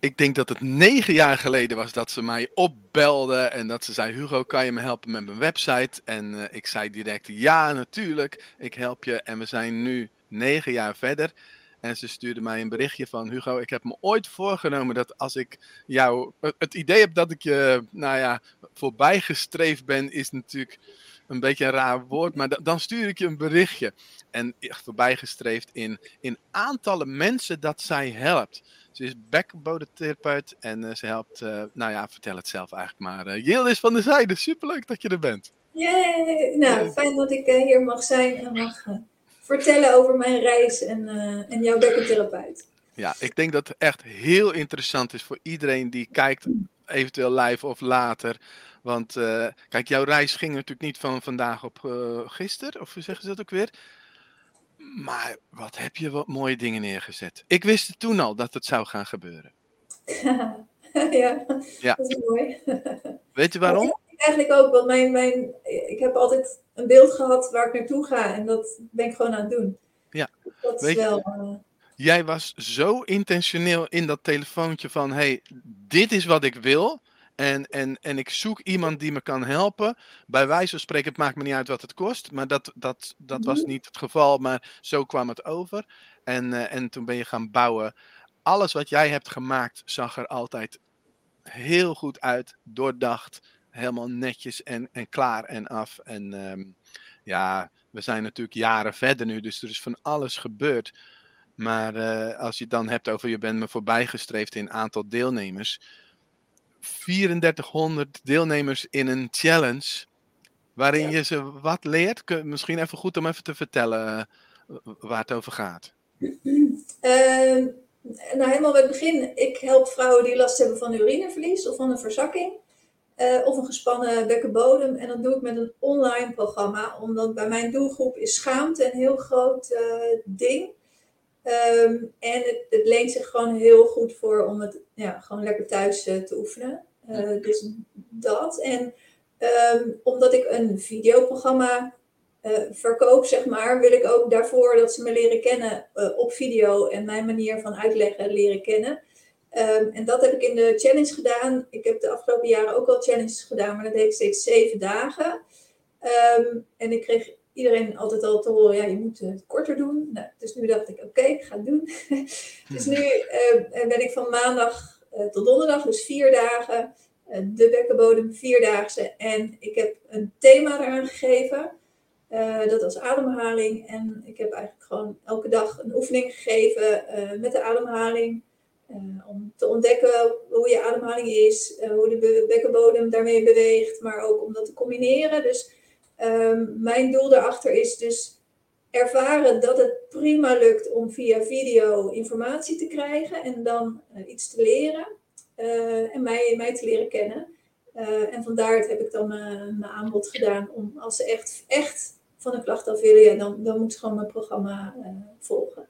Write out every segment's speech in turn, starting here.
ik denk dat het negen jaar geleden was dat ze mij opbelde en dat ze zei: Hugo, kan je me helpen met mijn website? En uh, ik zei direct: Ja, natuurlijk, ik help je. En we zijn nu negen jaar verder. En ze stuurde mij een berichtje van Hugo, ik heb me ooit voorgenomen dat als ik jou het idee heb dat ik je, nou ja, voorbijgestreefd ben, is natuurlijk een beetje een raar woord, maar dan stuur ik je een berichtje. En voorbijgestreefd in, in aantallen mensen dat zij helpt. Ze is bekkenbodemtherapeut en uh, ze helpt, uh, nou ja, vertel het zelf eigenlijk maar. Uh, Yildiz van de Zijde, superleuk dat je er bent. Yay! Nou, fijn dat ik hier mag zijn en mag vertellen over mijn reis en, en jouw bekkentherapeut. Ja, ik denk dat het echt heel interessant is voor iedereen die kijkt, eventueel live of later. Want kijk, jouw reis ging natuurlijk niet van vandaag op gisteren, of hoe zeggen ze dat ook weer? Maar wat heb je wat mooie dingen neergezet. Ik wist het toen al dat het zou gaan gebeuren. ja, ja, dat is mooi. Weet je waarom? eigenlijk ook, want mijn, mijn, ik heb altijd een beeld gehad waar ik naartoe ga en dat ben ik gewoon aan het doen. Ja, dat Weet is wel... Uh... jij was zo intentioneel in dat telefoontje van, hey, dit is wat ik wil. En, en, en ik zoek iemand die me kan helpen. Bij wijze van spreken, het maakt me niet uit wat het kost. Maar dat, dat, dat was mhm. niet het geval, maar zo kwam het over. En, uh, en toen ben je gaan bouwen. Alles wat jij hebt gemaakt zag er altijd heel goed uit, doordacht, helemaal netjes en, en klaar en af. En um, ja, we zijn natuurlijk jaren verder nu, dus er is van alles gebeurd. Maar uh, als je het dan hebt over je bent me voorbijgestreefd in aantal deelnemers 3400 deelnemers in een challenge. Waarin je ze wat leert. Misschien even goed om even te vertellen eh, waar het over gaat. Uh, nou, helemaal bij het begin. Ik help vrouwen die last hebben van urineverlies of van een verzakking. Uh, of een gespannen bekkenbodem. En dat doe ik met een online programma. Omdat bij mijn doelgroep is schaamte een heel groot uh, ding. Um, en het, het, leent zich gewoon heel goed voor om het ja, gewoon lekker thuis uh, te oefenen. Uh, dus dat. En um, omdat ik een videoprogramma uh, verkoop, zeg maar, wil ik ook daarvoor dat ze me leren kennen op video en mijn manier van uitleggen leren kennen. Um, en dat heb ik in de challenge gedaan. Ik heb de afgelopen jaren ook al challenges gedaan, maar dat deed ik steeds zeven dagen. en ik kreeg iedereen altijd al te horen, ja, je moet het korter doen. Nou, dus nu dacht ik, oké, okay, ik ga het doen. dus nu uh, ben ik van maandag uh, tot donderdag, dus vier dagen, de bekkenbodem vierdaagse. En ik heb een thema eraan gegeven. dat was ademhaling. En ik heb eigenlijk gewoon elke dag een oefening gegeven met de ademhaling. om te ontdekken hoe je ademhaling is, hoe de bekkenbodem daarmee beweegt, maar ook om dat te combineren. Dus Um, mijn doel daarachter is dus ervaren dat het prima lukt om via video informatie te krijgen en dan uh, iets te leren uh, en mij, mij te leren kennen. Uh, en vandaar heb ik dan mijn aanbod gedaan om als ze echt, echt van een klacht af willen, ja, dan, dan moet ze gewoon mijn programma volgen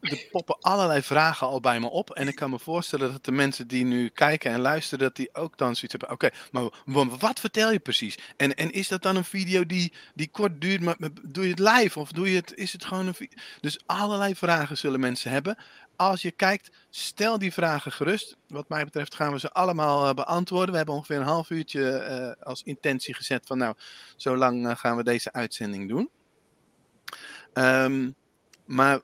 er poppen allerlei vragen al bij me op. En ik kan me voorstellen dat de mensen die nu kijken en luisteren, dat die ook dan zoiets hebben. Oké, maar wat vertel je precies? En, en is dat dan een video die, die kort duurt, maar doe je het live of doe je het, is het gewoon een? Dus allerlei vragen zullen mensen hebben. Als je kijkt, stel die vragen gerust. Wat mij betreft gaan we ze allemaal uh, beantwoorden. We hebben ongeveer een half uurtje uh, als intentie gezet van nou, zo lang uh, gaan we deze uitzending doen. Um, maar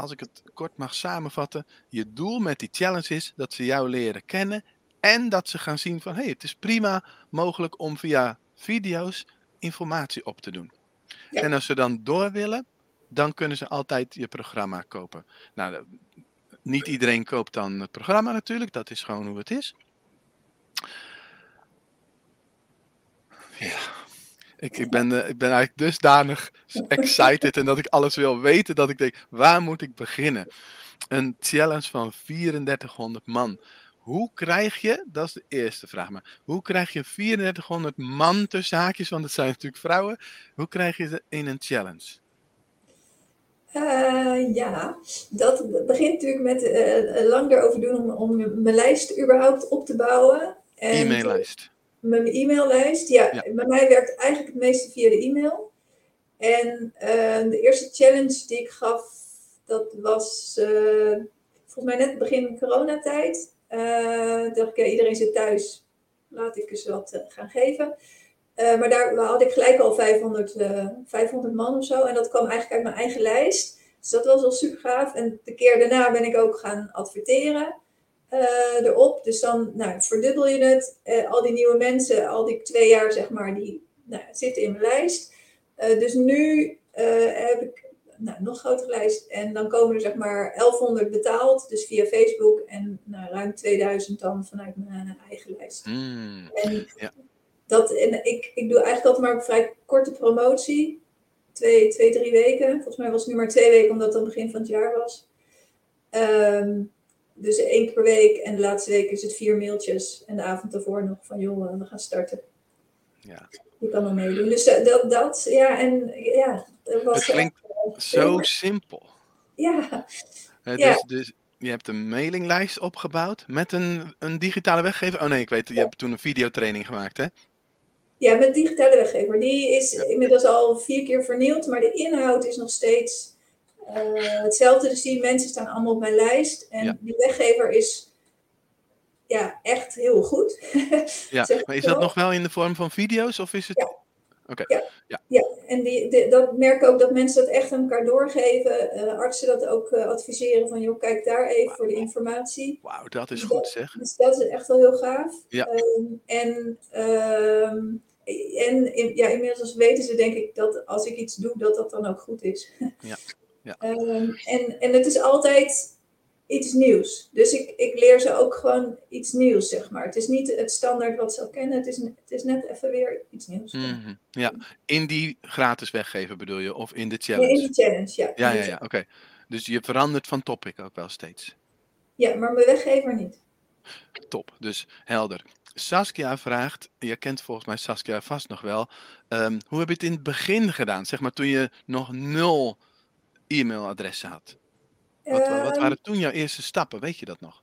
als ik het kort mag samenvatten, je doel met die challenge is dat ze jou leren kennen en dat ze gaan zien van hé, hey, het is prima mogelijk om via video's informatie op te doen. En als ze dan door willen, dan kunnen ze altijd je programma kopen. Nou, niet iedereen koopt dan het programma natuurlijk, dat is gewoon hoe het is. Ja, ik, ik, ben, uh, ik ben eigenlijk dusdanig excited en dat ik alles wil weten, dat ik denk, waar moet ik beginnen? Een challenge van 3400 man. Hoe krijg je, dat is de eerste vraag, maar hoe krijg je 3400 man tussen haakjes, want het zijn natuurlijk vrouwen, hoe krijg je ze in een challenge? Uh, ja, dat begint natuurlijk met uh, lang erover doen om, om mijn lijst überhaupt op te bouwen. E-maillijst mijn e-maillijst. Ja, ja, bij mij werkt eigenlijk het meeste via de e-mail. En uh, de eerste challenge die ik gaf, dat was uh, volgens mij net begin coronatijd. Uh, dacht ik, ja, iedereen zit thuis, laat ik eens wat gaan geven. maar daar had ik gelijk al 500, 500 man of zo. En dat kwam eigenlijk uit mijn eigen lijst. Dus dat was wel super gaaf. En de keer daarna ben ik ook gaan adverteren erop. Dus dan nou, verdubbel je het. al die nieuwe mensen, al die twee jaar zeg maar, die nou, zitten in mijn lijst. dus nu heb ik nou, nog grotere lijst. En dan komen er zeg maar 1100 betaald, dus via Facebook. En nou, ruim 2000 dan vanuit mijn eigen lijst. Mm, en, ja. dat, en ik, ik doe eigenlijk altijd maar een vrij korte promotie. Twee, twee, drie weken. Volgens mij was het nu maar twee weken, omdat het aan het begin van het jaar was. Ehm, dus één keer per week. En de laatste week is het vier mailtjes. En de avond daarvoor nog van, joh, we gaan starten. Ja. Je kan nog meedoen. Dus eh, dat, dat ja, en ja. Was het klinkt zo simpel. Ja. Uh, ja. dus, dus je hebt een mailinglijst opgebouwd met een, een digitale weggever. Oh nee, ik weet, je hebt toen een videotraining gemaakt, hè? Ja, met digitale weggever. Die is inmiddels al vier keer vernield, maar de inhoud is nog steeds uh, hetzelfde. Dus die mensen staan allemaal op mijn lijst. En Ja. die weggever is ja, echt heel goed. Ja, Zeg maar is dat wel. nog wel in de vorm van video's of is het... Ja. Oké, Ja, en die, die- dat merk ik ook dat mensen dat echt aan elkaar doorgeven. Eh, artsen dat ook eh, adviseren van, joh, kijk daar even voor de informatie. wauw, dat is Dus goed zeg. Dus dat is echt wel heel gaaf. Ja. Ehm, en ehm, en in- ja, inmiddels weten ze denk ik dat als ik iets doe, dat dat dan ook goed is. Ja. Ja. Ehm, en, en het is altijd iets nieuws. Dus ik, ik leer ze ook gewoon iets nieuws, zeg maar. Het is niet het standaard wat ze al kennen. Het is, het is net even weer iets nieuws. Mhm, Ja, in die gratis weggever bedoel je, of in de challenge? in die challenge, ja. Ja, ja, ja, oké. Dus je verandert van topic ook wel steeds. Ja, maar mijn weggever niet. Top, dus helder. Saskia vraagt, je kent volgens mij Saskia vast nog wel, ehm, hoe heb je het in het begin gedaan? Zeg maar toen je nog nul e-mailadressen had. Wat, wa- wat Ehm, waren toen jouw eerste stappen? Weet je dat nog?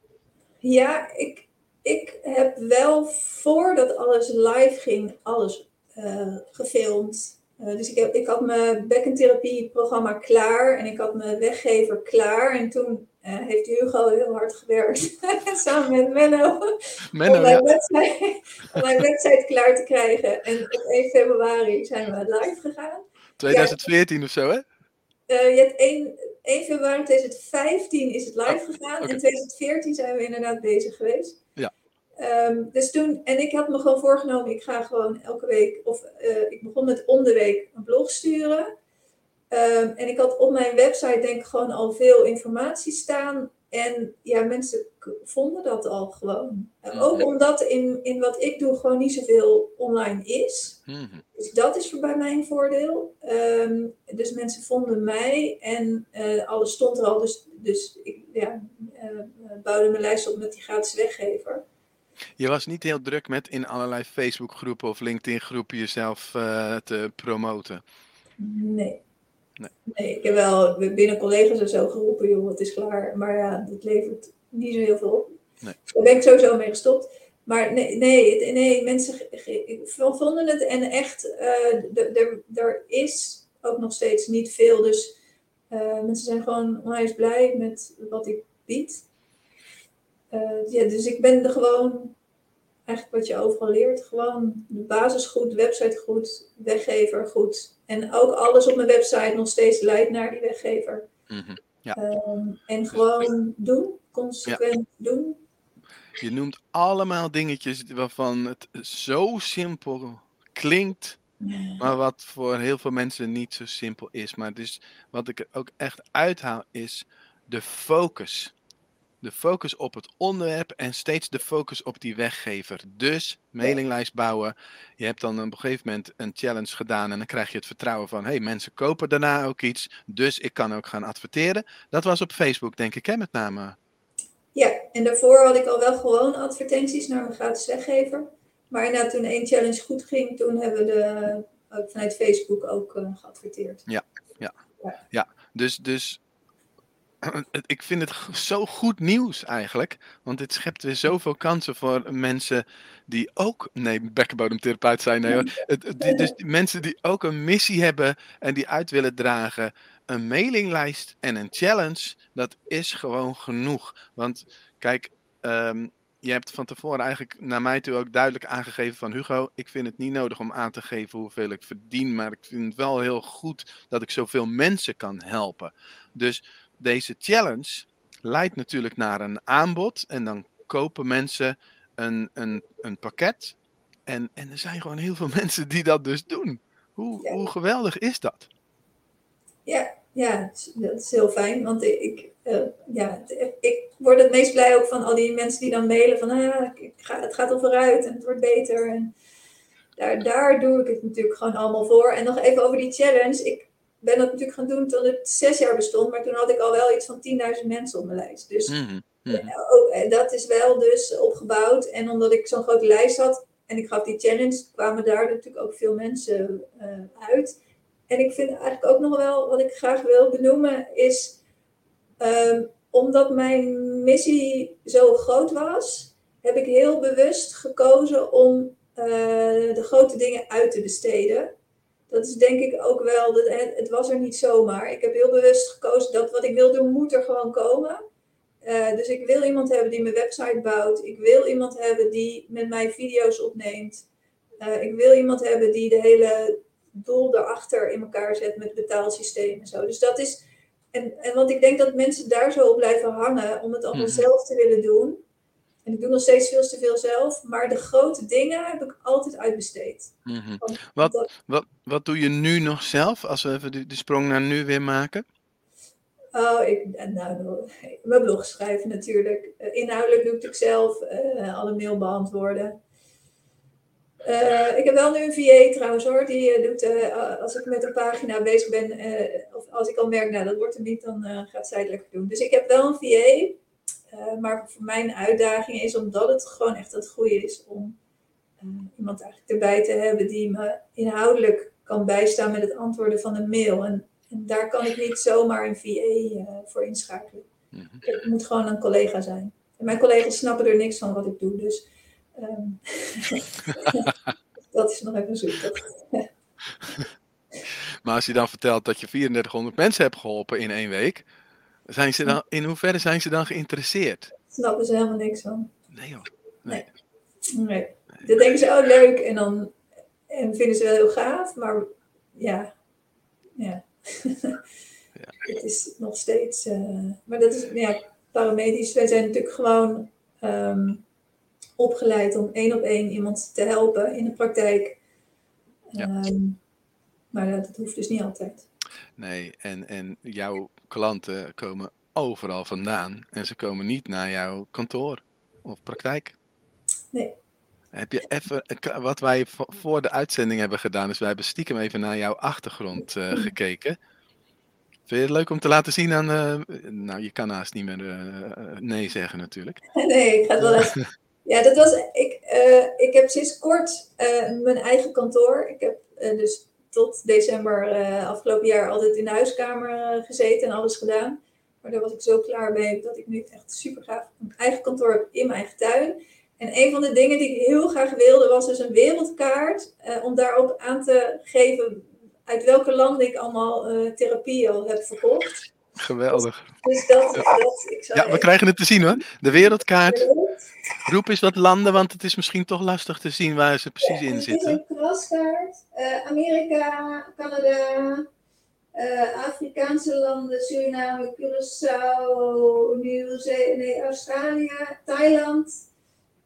Ja, ik, ik heb wel voordat alles live ging, alles eh, gefilmd. Eh, dus ik, heb, ik had mijn bekkentherapie-programma klaar en ik had mijn weggever klaar. En toen eh, heeft Hugo heel hard gewerkt, samen met Menno, Menno, om mijn, ja. website, om mijn website klaar te krijgen. En op 1 februari zijn we live gegaan. 2014 of zo, hè? Eh, je hebt 1, 1 februari 2015 is het live gegaan. oké. En 2014 zijn we inderdaad bezig geweest. Ja. Ehm, dus toen, en ik had me gewoon voorgenomen, ik ga gewoon elke week, of eh, ik begon met om de week een blog sturen. Ehm, en ik had op mijn website denk ik gewoon al veel informatie staan. En ja, mensen vonden dat al gewoon. Eh. Ook omdat in, in wat ik doe gewoon niet zoveel online is. Mhm. Dus dat is voor bij mij een voordeel. Ehm, dus mensen vonden mij en eh, alles stond er al. Dus, dus ik ja, eh, bouwde mijn lijst op met die gratis weggever. Je was niet heel druk met in allerlei Facebookgroepen of LinkedIn-groepen jezelf eh, te promoten. Nee. Nee. Nee, ik heb wel binnen collega's en zo geroepen, joh, het is klaar. Maar ja, dat levert niet zo heel veel op. Nee. Daar ben ik sowieso mee gestopt. Maar nee, nee, nee mensen vonden het en echt, eh, er- er is ook nog steeds niet veel. Dus eh, mensen zijn gewoon onwijs blij met wat ik bied. Eh, ja, dus ik ben er gewoon, eigenlijk wat je overal leert, gewoon de basis goed, website goed, weggever goed. En ook alles op mijn website nog steeds leidt naar die weggever. Mhm. Ja. Ehm, en gewoon doen, consequent doen. Je noemt allemaal dingetjes waarvan het zo simpel klinkt, maar wat voor heel veel mensen niet zo simpel is. Maar dus wat ik er ook echt uithaal is de focus. De focus op het onderwerp en steeds de focus op die weggever. Dus mailinglijst bouwen. Je hebt dan op een gegeven moment een challenge gedaan en dan krijg je het vertrouwen van, hey, mensen kopen daarna ook iets, dus ik kan ook gaan adverteren. Dat was op Facebook, denk ik, hè, met name. Ja, en daarvoor had ik al wel gewoon advertenties naar mijn gratis weggever. Maar inderdaad, toen één challenge goed ging, toen hebben we de, vanuit Facebook ook eh, geadverteerd. Dus, dus het- ik vind het zo goed nieuws eigenlijk. Want dit schept weer zoveel kansen voor mensen die ook. Nee, bekkenbodemtherapeut zijn. Nee, dus mensen die ook een missie hebben en die uit willen dragen. Een mailinglijst en een challenge, dat is gewoon genoeg. Want kijk, ehm, je hebt van tevoren eigenlijk naar mij toe ook duidelijk aangegeven van Hugo, ik vind het niet nodig om aan te geven hoeveel ik verdien, maar ik vind het wel heel goed dat ik zoveel mensen kan helpen. Dus deze challenge leidt natuurlijk naar een aanbod en dan kopen mensen een, een, een pakket. En, en er zijn gewoon heel veel mensen die dat dus doen. Hoe, hoe geweldig is dat? Ja, ja, dat is heel fijn. Want ik, uh, ja, ik word het meest blij ook van al die mensen die dan mailen van ah, ik ga, het gaat al vooruit en het wordt beter. En daar, daar doe ik het natuurlijk gewoon allemaal voor. En nog even over die challenge. Ik ben dat natuurlijk gaan doen toen het zes jaar bestond, maar toen had ik al wel iets van 10.000 mensen op mijn lijst. Dus mm -hmm. ook, dat is wel dus opgebouwd. En omdat ik zo'n grote lijst had en ik gaf die challenge, kwamen daar natuurlijk ook veel mensen uh, uit. En ik vind eigenlijk ook nog wel, wat ik graag wil benoemen, is um, omdat mijn missie zo groot was, heb ik heel bewust gekozen om uh, de grote dingen uit te besteden. Dat is denk ik ook wel, dat, het was er niet zomaar. Ik heb heel bewust gekozen dat wat ik wil doen, moet er gewoon komen. Uh, dus ik wil iemand hebben die mijn website bouwt. Ik wil iemand hebben die met mij video's opneemt. Uh, ik wil iemand hebben die de hele doel daarachter in elkaar zet met betaalsysteem en zo. Dus dat is. En, en want ik denk dat mensen daar zo op blijven hangen om het allemaal mm zelf te willen doen. En ik doe nog steeds veel te veel zelf, maar de grote dingen heb ik altijd uitbesteed. Mm -hmm. wat, dat... wat, wat doe je nu nog zelf, als we even de, de sprong naar nu weer maken? Oh, ik, nou, mijn blog schrijven natuurlijk. Inhoudelijk doe ik het zelf, uh, alle mail beantwoorden. Uh, ik heb wel nu een VA trouwens hoor, die uh, doet, uh, als ik met een pagina bezig ben, of als ik al merk, nou dat wordt hem niet, dan gaat zij het lekker doen. Dus ik heb wel een VA, maar voor mijn uitdaging is, omdat het gewoon echt het goede is, om iemand eigenlijk erbij te hebben die me inhoudelijk kan bijstaan met het antwoorden van een mail. En, en daar kan ik niet zomaar een VA voor inschakelen. Het moet gewoon een collega zijn. En mijn collega's snappen er niks van wat ik doe, dus Um, dat is nog even zoektocht. maar als je dan vertelt dat je 3400 mensen hebt geholpen in één week, zijn ze dan, in hoeverre zijn ze dan geïnteresseerd? Snappen ze helemaal niks van. Nee hoor. Nee. nee. nee. Dan denken ze, oh leuk, en dan en vinden ze wel heel gaaf, maar ja. Ja. ja. Het is nog steeds, uh, maar dat is, ja, paramedisch, wij zijn natuurlijk gewoon um, opgeleid om één op één iemand te helpen in de praktijk. Ja. Um, maar dat hoeft dus niet altijd. Nee, en, en jouw klanten komen overal vandaan en ze komen niet naar jouw kantoor of praktijk. Nee. Heb je even, wat wij voor de uitzending hebben gedaan, is wij hebben stiekem even naar jouw achtergrond uh, gekeken. Vind je het leuk om te laten zien aan, uh, nou je kan haast niet meer uh, nee zeggen natuurlijk. Nee, ik ga het wel even Ja, dat was. Ik, ik heb sinds kort mijn eigen kantoor. Ik heb dus tot december afgelopen jaar altijd in de huiskamer gezeten en alles gedaan. Maar daar was ik zo klaar mee dat ik nu echt super graag een eigen kantoor heb in mijn eigen tuin. En een van de dingen die ik heel graag wilde was dus een wereldkaart. om daarop aan te geven uit welke landen ik allemaal therapie al heb verkocht. Geweldig. Dus dat, ja. dat ik ja, we krijgen het te zien hoor. De wereldkaart. Roep eens wat landen, want het is misschien toch lastig te zien waar ze precies ja, in zitten. Het is een kraskaart. Uh, Amerika, Canada, uh, Afrikaanse landen, Suriname, Curaçao, Nieuw-Zeeland, nee, Australië, Thailand.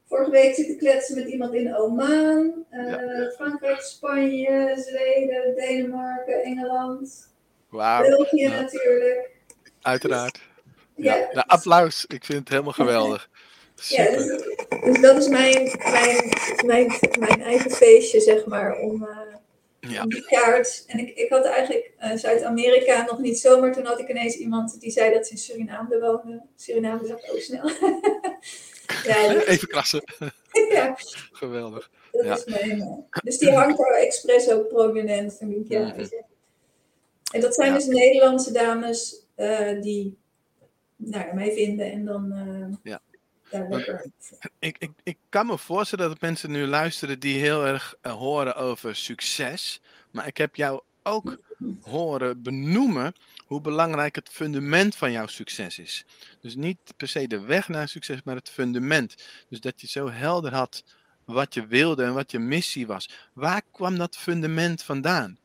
Vorige week zit ik kletsen met iemand in Oman, uh, ja. Frankrijk, Spanje, Zweden, Denemarken, Engeland. Wauw. België natuurlijk. Uiteraard. Ja, ja. Nou, applaus. Ik vind het helemaal geweldig. Ja, dus, dus, dat is mijn, mijn, mijn, mijn eigen feestje, zeg maar, om, uh, ja. kaart. En ik, ik had eigenlijk uh, Zuid-Amerika nog niet zo, maar toen had ik ineens iemand die zei dat ze in Suriname woonde. Suriname dacht ook snel. ja, Even krassen. ja. Geweldig. Dat ja. is mijn, uh, dus die hangt er expres ook prominent. En, ja, mm -hmm. en dat zijn dus Nederlandse dames die nou, mij vinden en dan ja. Ik, ik, ik kan me voorstellen dat mensen nu luisteren die heel erg uh, horen over succes. Maar ik heb jou ook horen benoemen hoe belangrijk het fundament van jouw succes is. Dus niet per se de weg naar succes, maar het fundament. Dus dat je zo helder had wat je wilde en wat je missie was. Waar kwam dat fundament vandaan?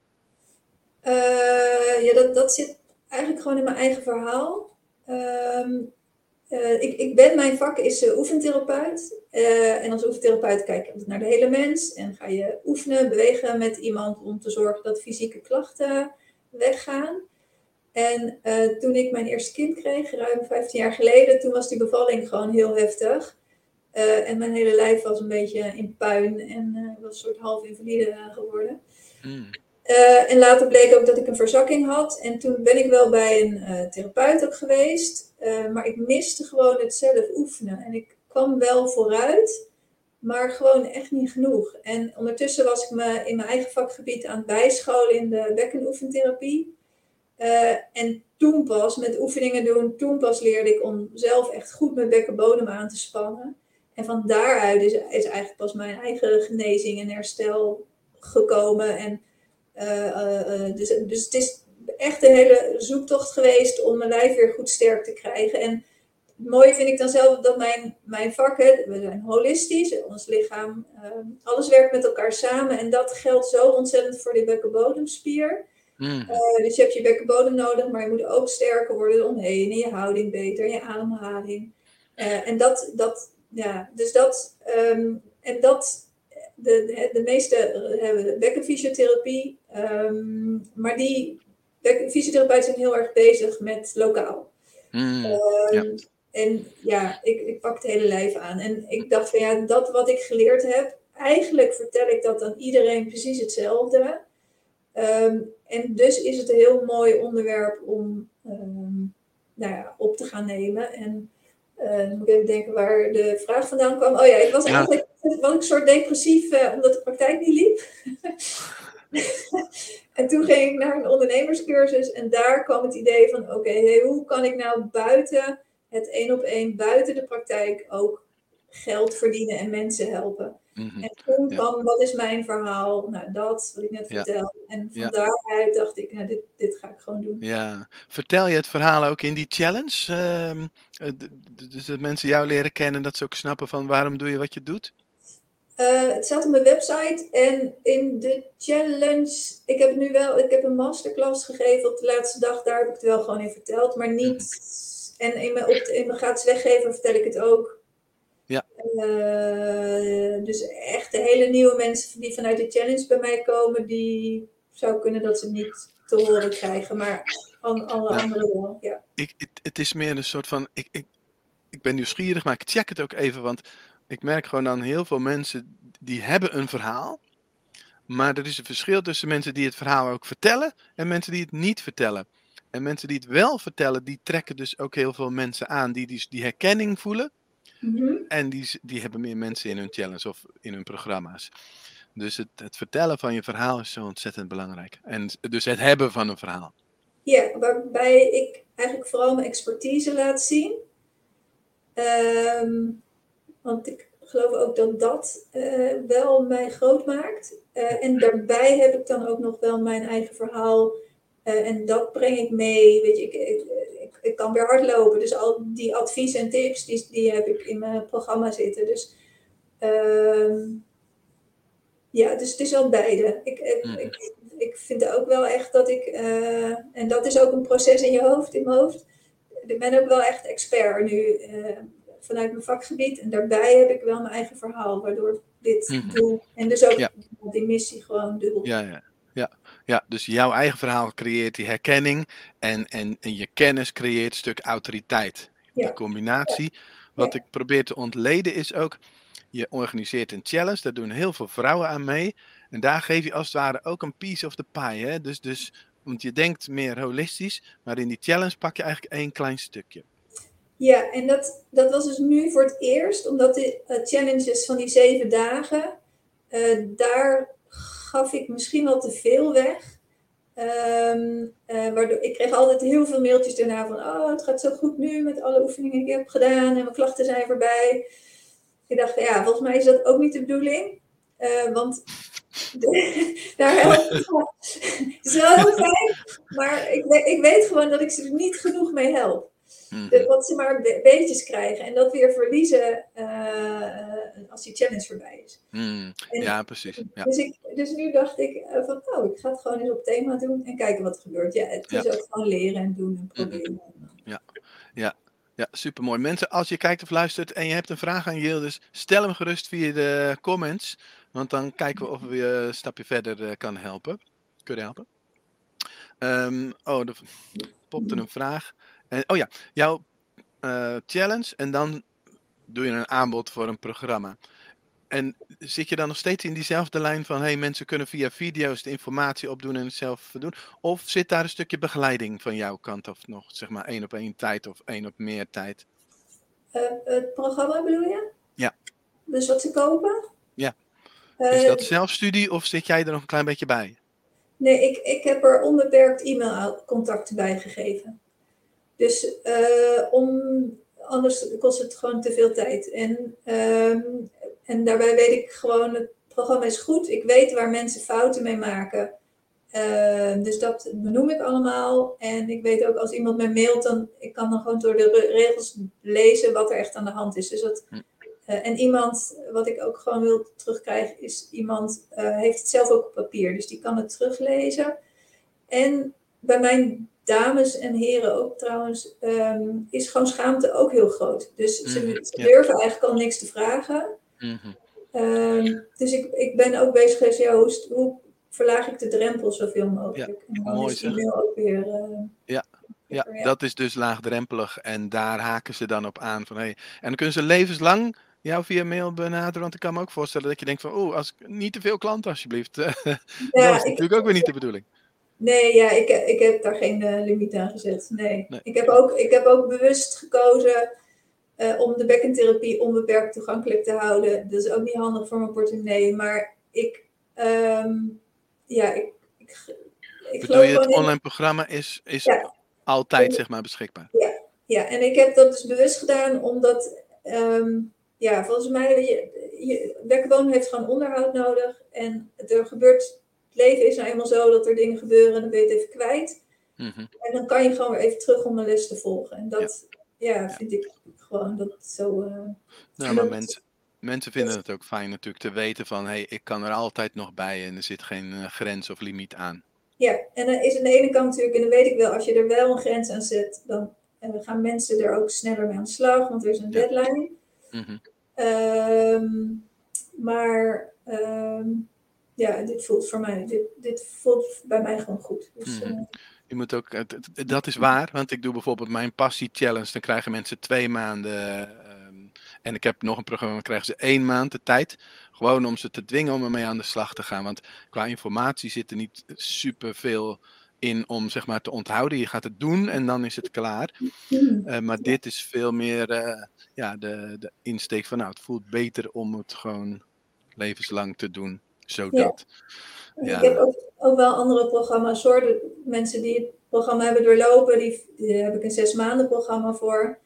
Uh, ja, dat, dat zit eigenlijk gewoon in mijn eigen verhaal. Ehm, uh, ik, ik, ben, mijn vak is uh, oefentherapeut. Uh, en als oefentherapeut kijk je naar de hele mens. En ga je oefenen, bewegen met iemand om te zorgen dat fysieke klachten weggaan. En toen ik mijn eerste kind kreeg, ruim 15 jaar geleden, toen was die bevalling gewoon heel heftig. en mijn hele lijf was een beetje in puin en was een soort half invalide geworden. Mm. Uh, en later bleek ook dat ik een verzakking had. En toen ben ik wel bij een uh, therapeut ook geweest. Uh, maar ik miste gewoon het zelf oefenen. En ik kwam wel vooruit, maar gewoon echt niet genoeg. En ondertussen was ik me in mijn eigen vakgebied aan het bijscholen in de bekkenoefentherapie. en toen pas, met oefeningen doen, toen pas leerde ik om zelf echt goed mijn bekkenbodem aan te spannen. En van daaruit is, is eigenlijk pas mijn eigen genezing en herstel gekomen. En eh, eh, eh, dus, dus het is echt een hele zoektocht geweest om mijn lijf weer goed sterk te krijgen. En het mooie vind ik dan zelf dat mijn, mijn vakken, we zijn holistisch, ons lichaam, alles werkt met elkaar samen. En dat geldt zo ontzettend voor de bekkenbodemspier. Mm. dus je hebt je bekkenbodem nodig, maar je moet ook sterker worden omheen. En je houding beter, je ademhaling. en dat, dat, ja, dus dat, um, en dat de, de meeste hebben bekkenfysiotherapie, um, maar die fysiotherapeuten zijn heel erg bezig met lokaal. Mm, um, En ja, ik, ik pak het hele lijf aan. En ik dacht van ja, dat wat ik geleerd heb, eigenlijk vertel ik dat aan iedereen precies hetzelfde. Um, en dus is het een heel mooi onderwerp om nou ja, op te gaan nemen. En uh, moet ik even denken waar de vraag vandaan kwam. Oh ja, ik was eigenlijk was ik een soort depressief uh, omdat de praktijk niet liep. en toen ging ik naar een ondernemerscursus en daar kwam het idee van: oké, hey, hoe kan ik nou buiten het één op één, buiten de praktijk ook geld verdienen en mensen helpen? Mhm. En toen kwam, wat is mijn verhaal? Nou, dat wat ik net ja. vertel. En van daaruit dacht ik, nou, dit, dit ga ik gewoon doen. Ja, vertel je het verhaal ook in die challenge? Uh, dus dat mensen jou leren kennen, dat ze ook snappen van waarom doe je wat je doet? Uh, het staat op mijn website en in de challenge, ik heb nu wel, ik heb een masterclass gegeven op de laatste dag, daar heb ik het wel gewoon in verteld, maar niet, en in mijn, op in mijn gratis weggeven vertel ik het ook. Ja. Uh, dus echt de hele nieuwe mensen die vanuit de challenge bij mij komen, die zou kunnen dat ze niet te horen krijgen, maar van alle ja. anderen wel. Ja. Ik, het, het, is meer een soort van, ik, ik, ik ben nieuwsgierig, maar ik check het ook even, want ik merk gewoon aan heel veel mensen die hebben een verhaal. Maar er is een verschil tussen mensen die het verhaal ook vertellen en mensen die het niet vertellen. En mensen die het wel vertellen, die trekken dus ook heel veel mensen aan die die, die herkenning voelen. Mhm. En die, die hebben meer mensen in hun challenge of in hun programma's. Dus het, het vertellen van je verhaal is zo ontzettend belangrijk. En dus het hebben van een verhaal. Ja, waarbij ik eigenlijk vooral mijn expertise laat zien. Um, want ik geloof ook dat dat uh, wel mij groot maakt. Uh, en daarbij heb ik dan ook nog wel mijn eigen verhaal. Uh, en dat breng ik mee. Weet je, ik, ik, ik, ik, kan weer hardlopen. Dus al die adviezen en tips, die, die heb ik in mijn programma zitten. Dus ehm, ja, dus het is wel beide. Ik, ik, ik, ik vind ook wel echt dat ik, en dat is ook een proces in je hoofd, in mijn hoofd. Ik ben ook wel echt expert nu vanuit mijn vakgebied. En daarbij heb ik wel mijn eigen verhaal, waardoor ik dit mm doe. En dus ook die missie gewoon doe. Ja, ja. Ja, ja, dus jouw eigen verhaal creëert die herkenning en, en, en je kennis creëert een stuk autoriteit. Die combinatie. Wat ik probeer te ontleden is ook, je organiseert een challenge, daar doen heel veel vrouwen aan mee. En daar geef je als het ware ook een piece of the pie. Hè? Dus, dus, want je denkt meer holistisch, maar in die challenge pak je eigenlijk één klein stukje. Ja, en dat, dat was dus nu voor het eerst, omdat de uh, challenges van die zeven dagen, uh, daar gaf ik misschien wel te veel weg. Um, uh, waardoor, ik kreeg altijd heel veel mailtjes daarna van, oh, het gaat zo goed nu met alle oefeningen die ik heb gedaan en mijn klachten zijn voorbij. Ik dacht, ja, volgens mij is dat ook niet de bedoeling. want daar helpt het heel fijn, maar ik, ik weet gewoon dat ik ze er niet genoeg mee help. Mm. wat ze maar beetjes krijgen en dat weer verliezen uh, als die challenge voorbij is. Mm. ja, precies. Ja. Dus, ik, dus nu dacht ik uh, van, oh, ik ga het gewoon eens op thema doen en kijken wat er gebeurt. Ja, het is ook gewoon leren en doen en mm-hmm. proberen. Ja, ja. Ja, supermooi. Mensen, als je kijkt of luistert en je hebt een vraag aan Yildiz, stel hem gerust via de comments. Want dan kijken we of we je een stapje verder uh, kan helpen. Kunnen helpen. Um, oh, er popte een vraag. En, oh ja, jouw uh, challenge en dan doe je een aanbod voor een programma. En zit je dan nog steeds in diezelfde lijn van hey, mensen kunnen via video's de informatie opdoen en het zelf doen? Of zit daar een stukje begeleiding van jouw kant of nog zeg maar één op één tijd of één op meer tijd? Uh, het programma bedoel je? Ja. Dus wat ze kopen? Ja. Is dat zelfstudie of zit jij er nog een klein beetje bij? Nee, ik, ik heb er onbeperkt e-mailcontacten bij gegeven. Dus uh, om, anders kost het gewoon te veel tijd. En, um, en daarbij weet ik gewoon, het programma is goed. Ik weet waar mensen fouten mee maken. Uh, dus dat benoem ik allemaal. En ik weet ook als iemand mij mailt, dan ik kan dan gewoon door de regels lezen wat er echt aan de hand is. Dus dat, uh, en iemand, wat ik ook gewoon wil terugkrijgen, is iemand uh, heeft het zelf ook op papier. Dus die kan het teruglezen. En bij mijn dames en heren ook trouwens, um, is gewoon schaamte ook heel groot. Dus ze, ze durven eigenlijk al niks te vragen. Mm -hmm. um, dus ik, ik ben ook bezig geweest, ja, hoe, hoe verlaag ik de drempel zoveel mogelijk. Ja, en dan mooi, is die mail ook weer... Uh, ja. Ja, dat is dus laagdrempelig en daar haken ze dan op aan van hey. En dan kunnen ze levenslang jou via mail benaderen, want ik kan me ook voorstellen dat je denkt van oh, als niet te veel klanten alsjeblieft. Ja, dat is ik, natuurlijk ook weer niet de bedoeling. Nee, ja, ik, ik heb daar geen uh, limiet aan gezet. Nee. Ik, heb ook, ik heb ook bewust gekozen uh, om de bekkentherapie onbeperkt toegankelijk te houden. Dat is ook niet handig voor mijn portemonnee. Maar ik, um, ja, ik, ik, ik Bedoel je, het online programma is, is ja. altijd zeg maar beschikbaar? Ja. ja, en ik heb dat dus bewust gedaan omdat, um, ja, volgens mij, je, je, heeft gewoon onderhoud nodig. En er gebeurt leven is nou eenmaal zo dat er dingen gebeuren en dan ben je het even kwijt. Mm -hmm. En dan kan je gewoon weer even terug om een les te volgen. En dat ja. ja vind ik gewoon dat zo. Uh, nou, maar mensen, mensen vinden het ook fijn natuurlijk te weten van hé, hey, ik kan er altijd nog bij en er zit geen uh, grens of limiet aan. Ja, en dan is aan de ene kant natuurlijk, en dan weet ik wel, als je er wel een grens aan zet, dan uh, gaan mensen er ook sneller mee aan de slag, want er is een deadline. Mm -hmm. um, maar um, ja, dit voelt voor mij, dit, dit voelt bij mij gewoon goed. Dus, mm. uh, je moet ook, dat is waar, want ik doe bijvoorbeeld mijn passie challenge, dan krijgen mensen twee maanden. Um, en ik heb nog een programma, dan krijgen ze één maand de tijd. Gewoon om ze te dwingen om ermee aan de slag te gaan. Want qua informatie zit er niet super veel in om zeg maar te onthouden. Je gaat het doen en dan is het klaar. Uh, maar dit is veel meer uh, ja, de, de insteek van nou, het voelt beter om het gewoon levenslang te doen zodat. Ja. Ik heb ook, ook, wel andere programma's hoor. De mensen die het programma hebben doorlopen, die, die heb ik een zes maanden programma voor.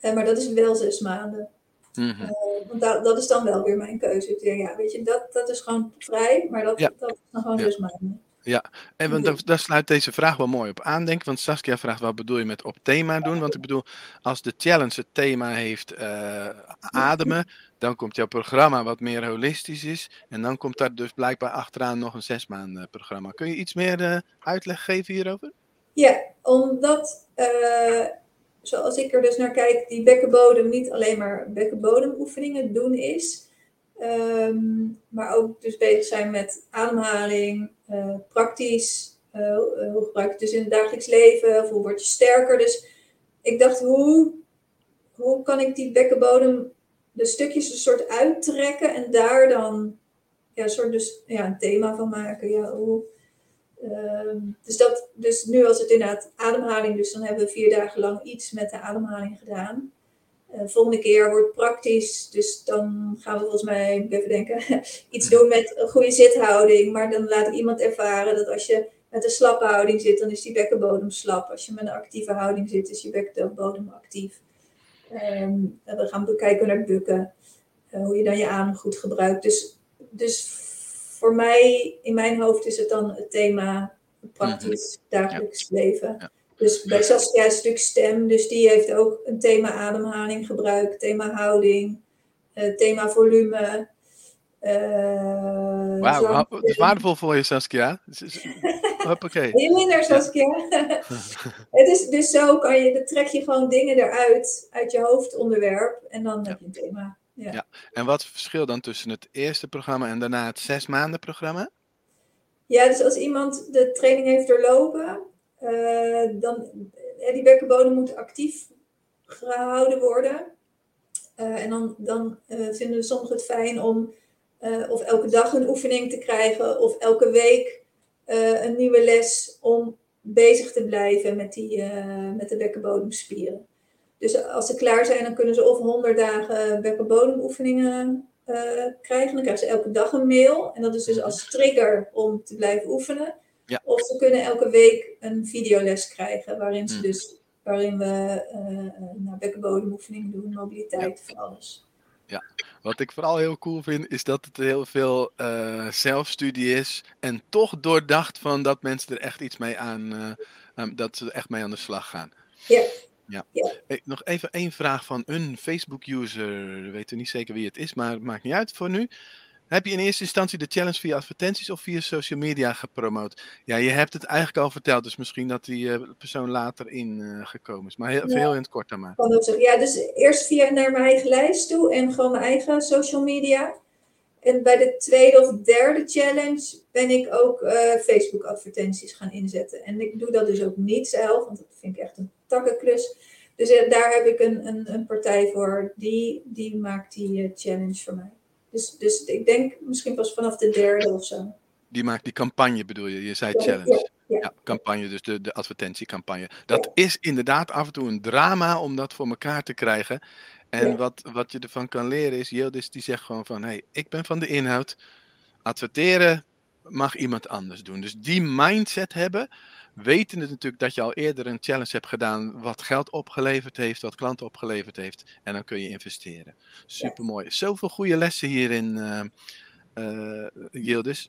Uh, maar dat is wel zes maanden. Mm -hmm. uh, want dat, dat is dan wel weer mijn keuze. Ik denk, ja, weet je, dat, dat is gewoon vrij, maar dat, ja. dat is dan gewoon ja. zes maanden. Ja, en want daar, sluit deze vraag wel mooi op aan, denk ik. Want Saskia vraagt, wat bedoel je met op thema doen? Want ik bedoel, als de challenge het thema heeft uh, ademen, dan komt jouw programma wat meer holistisch is. En dan komt daar dus blijkbaar achteraan nog een zes maanden programma. Kun je iets meer uh, uitleg geven hierover? Ja, omdat, uh, zoals ik er dus naar kijk, die bekkenbodem niet alleen maar bekkenbodemoefeningen doen is. Um, maar ook dus bezig zijn met ademhaling, uh, praktisch. Hoe gebruik je het dus in het dagelijks leven? Of hoe word je sterker? Dus ik dacht, hoe, hoe kan ik die bekkenbodem de stukjes een soort uittrekken en daar dan ja, een soort dus, ja, een thema van maken. Ja, uh, dus, dat, dus nu was het inderdaad ademhaling, dus dan hebben we vier dagen lang iets met de ademhaling gedaan. Uh, volgende keer wordt praktisch, dus dan gaan we volgens mij, even denken, iets doen met een goede zithouding. Maar dan laat ik iemand ervaren dat als je met een slappe houding zit, dan is die bekkenbodem slap. Als je met een actieve houding zit, is je bekkenbodem actief. Um, we gaan kijken naar bukken, uh, hoe je dan je adem goed gebruikt. Dus, dus voor mij, in mijn hoofd is het dan het thema praktisch dagelijks leven. Ja. Dus bij Saskia is het natuurlijk stem, dus die heeft ook een thema ademhaling gebruikt, thema houding, eh, thema volume. Eh, Wauw, het is waardevol voor je, Saskia. Hoppakee. Heel minder, Saskia. het is, dus zo kan je, dan trek je gewoon dingen eruit, uit je hoofdonderwerp, en dan heb je een thema. Ja. Ja. En wat is het verschil dan tussen het eerste programma en daarna het zes maanden programma? Ja, dus als iemand de training heeft doorlopen, eh, dan eh, die bekkenbodem moet actief gehouden worden. En dan, dan vinden sommigen het fijn om eh, of elke dag een oefening te krijgen of elke week eh, een nieuwe les om bezig te blijven met, die, eh, met de bekkenbodemspieren. Dus als ze klaar zijn, dan kunnen ze of 100 dagen bekkenbodemoefeningen krijgen. Dan krijgen ze elke dag een mail. En dat is dus als trigger om te blijven oefenen. Ja. Of ze kunnen elke week een videoles krijgen, waarin, ze Mm. dus, waarin we uh, nou, bekkenbodemoefeningen doen, mobiliteit, van alles. Wat ik vooral heel cool vind, is dat het heel veel eh, zelfstudie is. En toch doordacht van dat mensen er echt iets mee aan, eh, dat ze er echt mee aan de slag gaan. Ja. Ja. Ja. Hey, nog even één vraag van een Facebook-user. We weten niet zeker wie het is, maar het maakt niet uit voor nu. Heb je in eerste instantie de challenge via advertenties of via social media gepromoot? Ja, je hebt het eigenlijk al verteld, dus misschien dat die eh, persoon later in eh, gekomen is. Maar heel, Ja. heel in het kort dan maar. Ja, dus eerst via naar mijn eigen lijst toe en gewoon mijn eigen social media. En bij de tweede of derde challenge ben ik ook eh, Facebook advertenties gaan inzetten. En ik doe dat dus ook niet zelf, want dat vind ik echt een takkenklus. Dus daar heb ik een, een, een partij voor, die, die maakt die challenge voor mij. Dus, dus ik denk misschien pas vanaf de derde of zo. Die maakt die campagne bedoel je? Je zei Ja, challenge. ja. Ja, campagne, dus de, de advertentiecampagne. Dat is inderdaad af en toe een drama om dat voor elkaar te krijgen. En wat, wat je ervan kan leren is, Yildiz die zegt gewoon van, hey, ik ben van de inhoud. Adverteren mag iemand anders doen. Dus die mindset hebben, weten het natuurlijk dat je al eerder een challenge hebt gedaan wat geld opgeleverd heeft, wat klanten opgeleverd heeft. En dan kun je investeren. Super mooi. Zoveel goede lessen hierin, eh eh, Yildiz.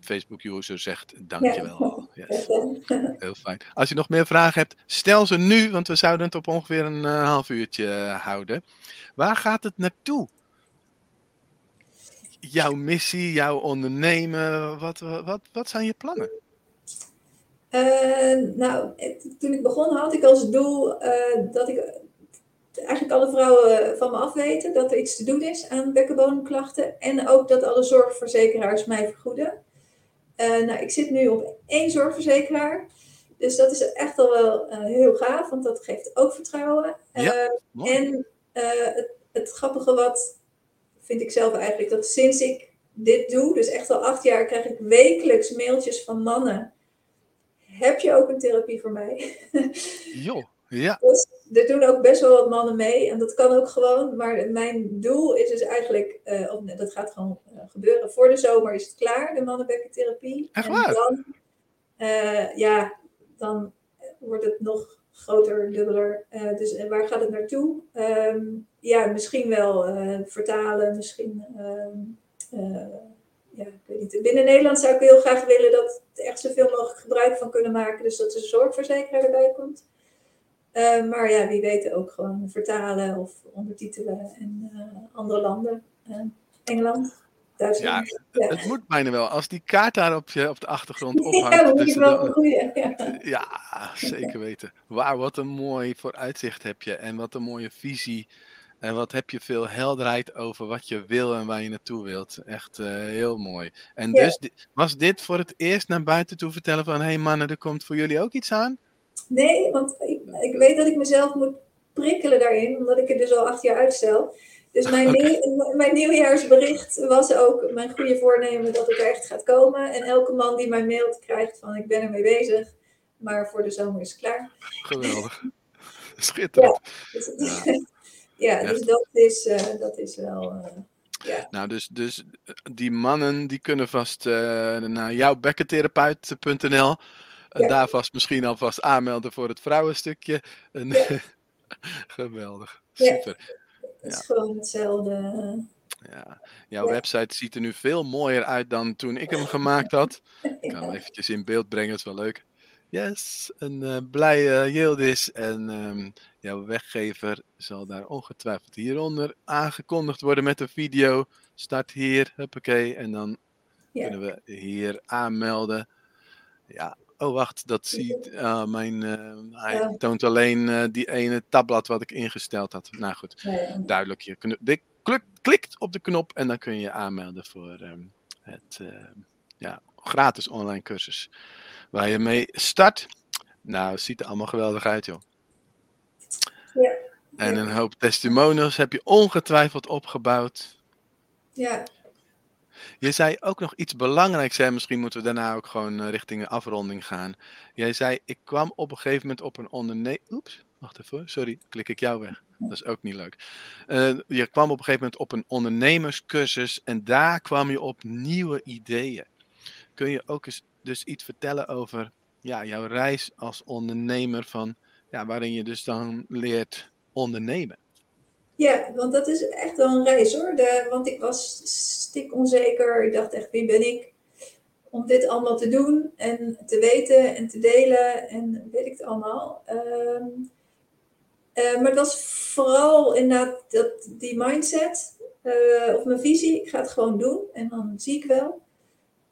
Facebook-user zegt dankjewel. Yes. Heel fijn. Als je nog meer vragen hebt, stel ze nu, want we zouden het op ongeveer een eh, half uurtje eh, houden. Waar gaat het naartoe? Jouw missie, jouw ondernemen, wat, wat, wat zijn je plannen? Eh, nou, toen ik begon had ik als doel eh, dat ik eigenlijk alle vrouwen van me afweten dat er iets te doen is aan bekkenbodemklachten. En ook dat alle zorgverzekeraars mij vergoeden. Eh, nou, ik zit nu op één zorgverzekeraar. Dus dat is echt al wel heel gaaf, want dat geeft ook vertrouwen. Ja, en het, het grappige wat vind ik zelf eigenlijk, dat sinds ik dit doe, dus echt al acht jaar, krijg ik wekelijks mailtjes van mannen. Heb je ook een therapie voor mij? Joh, ja, Dus er doen ook best wel wat mannen mee en dat kan ook gewoon. Maar mijn doel is dus eigenlijk, eh, of dat gaat gewoon eh, gebeuren. Voor de zomer is het klaar, de mannenbekkentherapie. Echt en waar? dan, eh, ja, dan wordt het nog groter, dubbeler. Dus en waar gaat het naartoe? Ehm, ja, misschien wel eh, vertalen, misschien. ehm, eh, ja, ik weet niet. Binnen Nederland zou ik heel graag willen dat er echt zoveel mogelijk gebruik van kunnen maken. Dus dat er een zorgverzekeraar erbij komt. Eh, maar ja, wie weet ook gewoon vertalen of ondertitelen in eh, andere landen. Eh, Engeland, Duitsland. Ja, het moet bijna wel. Als die kaart daar op, je, op de achtergrond ja, ophangt. dan moet je tussen wel de- een goede. Ja. Ja, zeker weten. Wauw, wat een mooi vooruitzicht heb je. En wat een mooie visie. En wat heb je veel helderheid over wat je wil en waar je naartoe wilt. Echt eh, heel mooi. En Ja. dus was dit voor het eerst naar buiten toe vertellen van... Hé hey mannen, er komt voor jullie ook iets aan? Nee, want ik, ik weet dat ik mezelf moet prikkelen daarin, omdat ik het dus al acht jaar uitstel. Dus mijn, nieuw- mijn nieuwjaarsbericht was ook mijn goede voornemen dat het er echt gaat komen. En elke man die mij mailt krijgt van ik ben ermee bezig, maar voor de zomer is het klaar. Geweldig. Schitterend. Dus, Ja. Ja, dus dat is, eh, dat is wel... ja. Nou, dus, dus eh, die mannen die kunnen vast naar jouwbekkentherapeut.nl en Ja. daar vast misschien alvast aanmelden voor het vrouwenstukje. En, Geweldig. Super. Het is gewoon hetzelfde. Ja, jouw Ja. website ziet er nu veel mooier uit dan toen ik hem gemaakt had. Ik kan hem eventjes in beeld brengen, dat is wel leuk. Yes, een eh, blije Yildiz en ehm, jouw weggever zal daar ongetwijfeld hieronder aangekondigd worden met een video. Start hier, huppakee, en dan Ja. kunnen we hier aanmelden. Ja, oh wacht, dat ziet ah, mijn, eh, hij Ja. toont alleen eh, die ene tabblad wat ik ingesteld had. Nou goed, ja. duidelijk. Je klik- klikt op de knop en dan kun je je aanmelden voor ehm, het ehm, ja, gratis online cursus. Waar je mee start. Nou, het ziet er allemaal geweldig uit, joh. En een hoop testimonials heb je ongetwijfeld opgebouwd. ja. Je zei ook nog iets belangrijks, hè? misschien moeten we daarna ook gewoon eh, richting een afronding gaan. Jij zei, ik kwam op een gegeven moment op een ondernemer... Oeps, wacht even, sorry, klik ik jou weg. Dat is ook niet leuk. Eh, je kwam op een gegeven moment op een ondernemerscursus en daar kwam je op nieuwe ideeën. Kun je ook eens dus iets vertellen over ja, jouw reis als ondernemer, van, ja, waarin je dus dan leert ondernemen? Ja, want dat is echt wel een reis hoor. De, want ik was stik onzeker. Ik dacht echt, wie ben ik om dit allemaal te doen en te weten en te delen en weet ik het allemaal. Ehm, eh, maar het was vooral inderdaad dat, die mindset eh, of mijn visie. Ik ga het gewoon doen en dan zie ik wel.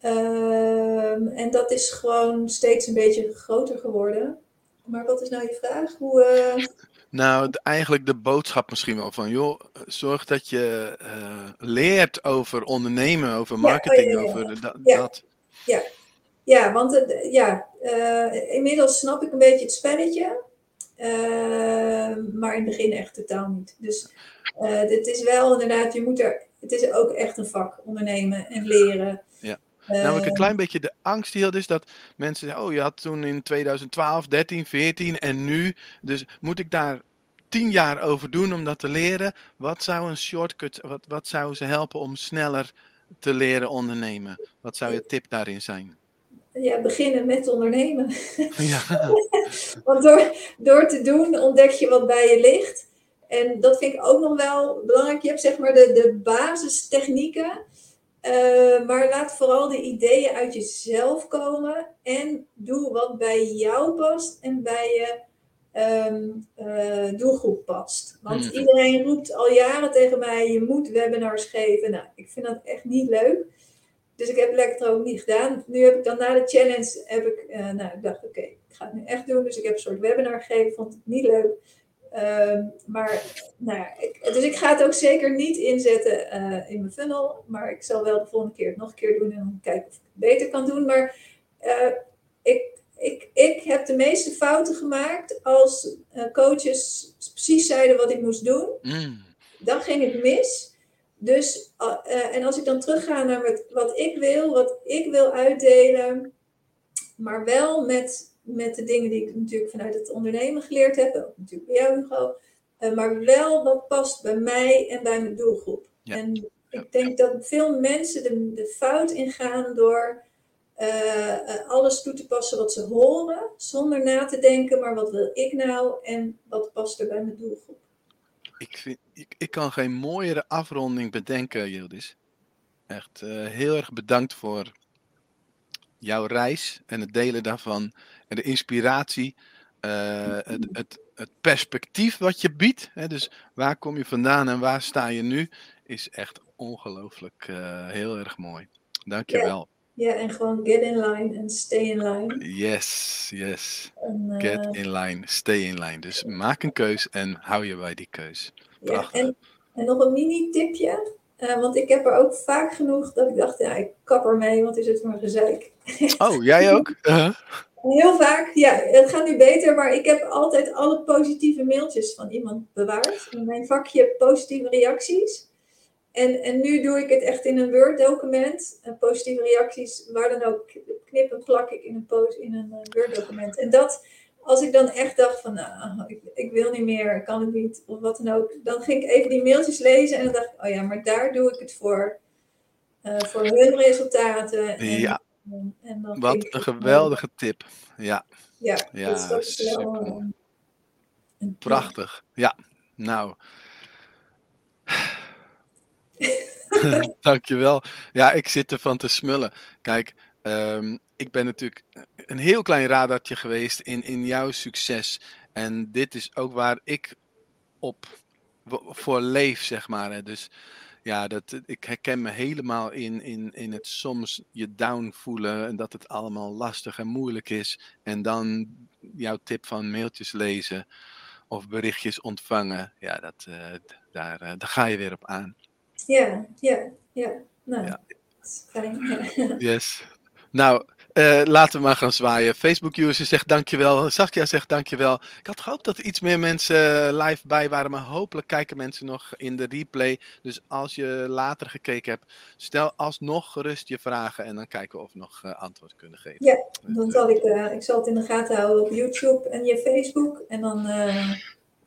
Ehm, en dat is gewoon steeds een beetje groter geworden. Maar wat is nou je vraag? Hoe, eh, Nou, de- eigenlijk de boodschap misschien wel van, joh, zorg dat je eh, leert over ondernemen, over Ja, marketing, oh ja, ja, ja. over dat. Ja. Ja, want het, ja, eh, inmiddels snap ik een beetje het spelletje. Eh, maar in het begin echt totaal niet. Dus dit is wel inderdaad, je moet er, het is ook echt een vak, ondernemen en leren. Eh, Namelijk een klein beetje de angst die had is dat mensen zeggen, oh je had toen in 2012, 13, 14 en nu, dus moet ik daar tien jaar over doen om dat te leren? Wat zou een shortcut, wat, wat zou ze helpen om sneller te leren ondernemen? Wat zou je tip daarin zijn? ja, beginnen met ondernemen. Ja, Want door, door te doen ontdek je wat bij je ligt. En dat vind ik ook nog wel belangrijk. Je hebt zeg maar de, de basistechnieken. Eh, maar laat vooral de ideeën uit jezelf komen. En doe wat bij jou past en bij je ehm, eh, doelgroep past. Want Mhm. iedereen roept al jaren tegen mij: je moet webinars geven. Nou, ik vind dat echt niet leuk. Dus ik heb het lekker ook niet gedaan. Nu heb ik dan na de challenge, heb ik, eh, nou, ik dacht, oké, ik ga het nu echt doen. Dus ik heb een soort webinar gegeven, vond het niet leuk. Ehm, maar, nou ja, ik, dus ik ga het ook zeker niet inzetten eh, in mijn funnel. Maar ik zal wel de volgende keer het nog een keer doen en dan kijken of ik het beter kan doen. Maar eh, ik, ik, ik heb de meeste fouten gemaakt als eh, coaches precies zeiden wat ik moest doen Mm. dan ging het mis. Dus, en als ik dan terugga naar wat, wat ik wil, wat ik wil uitdelen, maar wel met, met de dingen die ik natuurlijk vanuit het ondernemen geleerd heb, ook natuurlijk bij jou Hugo, uh, maar wel wat past bij mij en bij mijn doelgroep. Ja. En Ja. ik denk dat veel mensen de, de fout ingaan door uh, alles toe te passen wat ze horen, zonder na te denken, maar wat wil ik nou en wat past er bij mijn doelgroep. Ik, vind, ik, ik kan geen mooiere afronding bedenken, Yildiz. Echt uh, heel erg bedankt voor jouw reis en het delen daarvan. En de inspiratie, uh, het, het, het, perspectief wat je biedt. Hè, dus waar kom je vandaan en waar sta je nu, is echt ongelooflijk uh, heel erg mooi. Dank je ja. wel. Ja, en gewoon get in line en stay in line. Yes, yes. En, uh, get in line, stay in line. Dus maak een keus en hou je bij die keus. Ja, en, en nog een mini-tipje. Uh, want ik heb er ook vaak genoeg dat ik dacht, ja, ik kap er mee, want is het maar gezeik. Oh, jij ook? Uh-huh. Heel vaak, ja, het gaat nu beter, maar ik heb altijd alle positieve mailtjes van iemand bewaard. In mijn vakje positieve reacties. En, en nu doe ik het echt in een Word-document. Positieve reacties, waar dan ook, knip en plak ik in een, in een Word-document. En dat, als ik dan echt dacht van, nou, ik, wil niet meer, kan het niet, of wat dan ook. Dan ging ik even die mailtjes lezen en dan dacht ik, oh ja, maar daar doe ik het voor. Uh, voor hun resultaten. En, ja, en, en dan wat een geweldige tip. Ja, ja, ja dus dat is wel super. een, een Prachtig. Ja, nou. Dankjewel. Ja, ik zit ervan te smullen. Kijk, ehm, ik ben natuurlijk een heel klein radartje geweest in, in jouw succes. En dit is ook waar ik op voor leef, zeg maar. Hè. Dus ja, dat, ik herken me helemaal in, in, in het soms je down voelen en dat het allemaal lastig en moeilijk is. En dan jouw tip van mailtjes lezen of berichtjes ontvangen. Ja, dat, uh, daar, uh, daar ga je weer op aan. Ja, ja, ja. Nou, ja. fijn. yes. Nou, uh, laten we maar gaan zwaaien. Facebook-user zegt dankjewel. Saskia zegt dankjewel. Ik had gehoopt dat er iets meer mensen eh, live bij waren, maar hopelijk kijken mensen nog in de replay. Dus als je later gekeken hebt, stel alsnog gerust je vragen en dan kijken we of we nog uh, antwoord kunnen geven. Ja, dan zal ik, uh, ik zal het in de gaten houden op YouTube en je Facebook en dan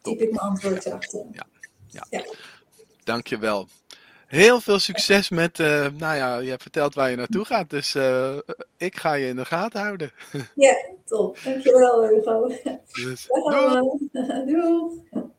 typ ik mijn antwoord achter. Ja, ja. ja. Dankjewel. Heel veel succes met, uh, nou ja, je hebt verteld waar je naartoe gaat, dus uh, ik ga je in de gaten houden. Ja, top. Dankjewel, Hugo. Dus, doei. doei.